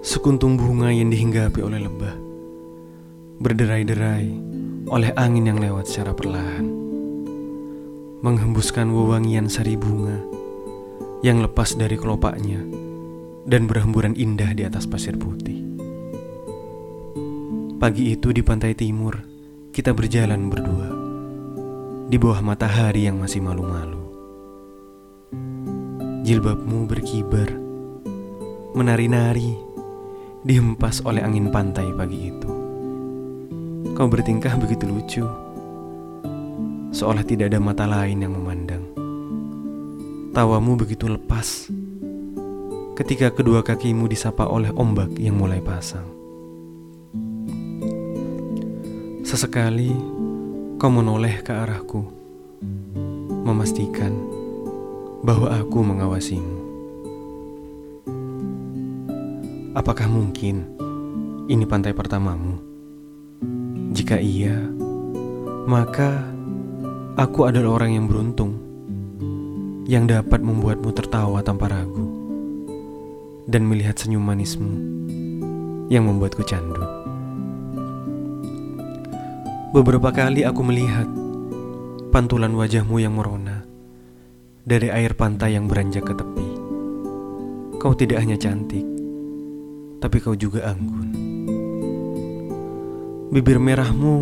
Sekuntum bunga yang dihinggapi oleh lebah Berderai-derai oleh angin yang lewat secara perlahan Menghembuskan wewangian sari bunga Yang lepas dari kelopaknya Dan berhamburan indah di atas pasir putih. Pagi itu di pantai timur Kita berjalan berdua Di bawah matahari yang masih malu-malu. Jilbabmu berkibar Menari-nari dihempas oleh angin pantai pagi itu. Kau bertingkah begitu lucu, seolah tidak ada mata lain yang memandang. Tawamu begitu lepas ketika kedua kakimu disapa oleh ombak yang mulai pasang. Sesekali kau menoleh ke arahku, memastikan bahwa aku mengawasimu. Apakah mungkin ini pantai pertamamu? Jika iya, maka aku adalah orang yang beruntung yang dapat membuatmu tertawa tanpa ragu dan melihat senyum manismu yang membuatku candu. Beberapa kali aku melihat pantulan wajahmu yang merona dari air pantai yang beranjak ke tepi. Kau tidak hanya cantik, tapi kau juga anggun. Bibir merahmu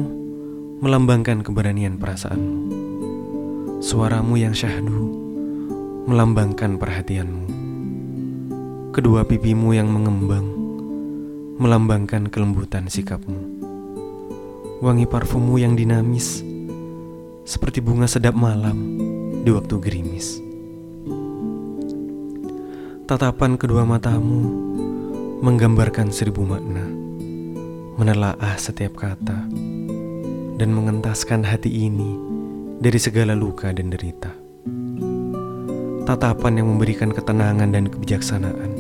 melambangkan keberanian perasaanmu. Suaramu yang syahdu melambangkan perhatianmu. Kedua pipimu yang mengembang melambangkan kelembutan sikapmu. Wangi parfummu yang dinamis seperti bunga sedap malam di waktu gerimis. Tatapan kedua matamu menggambarkan seribu makna, menelaah setiap kata, dan mengentaskan hati ini dari segala luka dan derita. Tatapan yang memberikan ketenangan dan kebijaksanaan.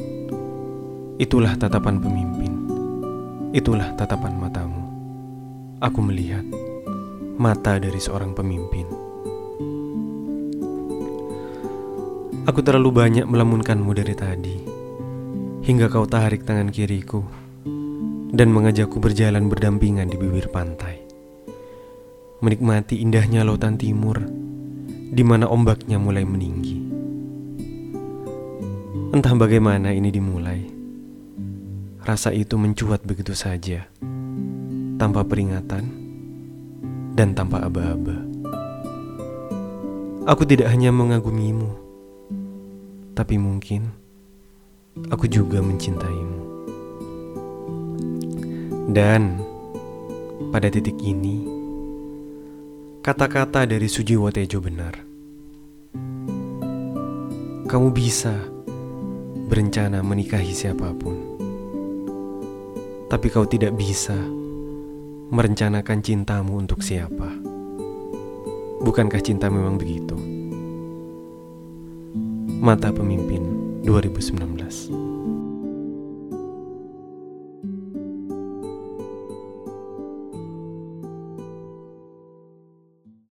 Itulah tatapan pemimpin. Itulah tatapan matamu. Aku melihat mata dari seorang pemimpin. Aku terlalu banyak melamunkanmu dari tadi hingga kau tarik tangan kiriku dan mengajakku berjalan berdampingan di bibir pantai. Menikmati indahnya lautan timur di mana ombaknya mulai meninggi. Entah bagaimana ini dimulai. Rasa itu mencuat begitu saja, tanpa peringatan dan tanpa aba-aba. Aku tidak hanya mengagumimu, tapi mungkin aku juga mencintaimu. Dan pada titik ini, kata-kata dari Sujiwo Tejo benar. Kamu bisa berencana menikahi siapa pun, tapi kau tidak bisa merencanakan cintamu untuk siapa. Bukankah cinta memang begitu? Mata Pemimpin 2019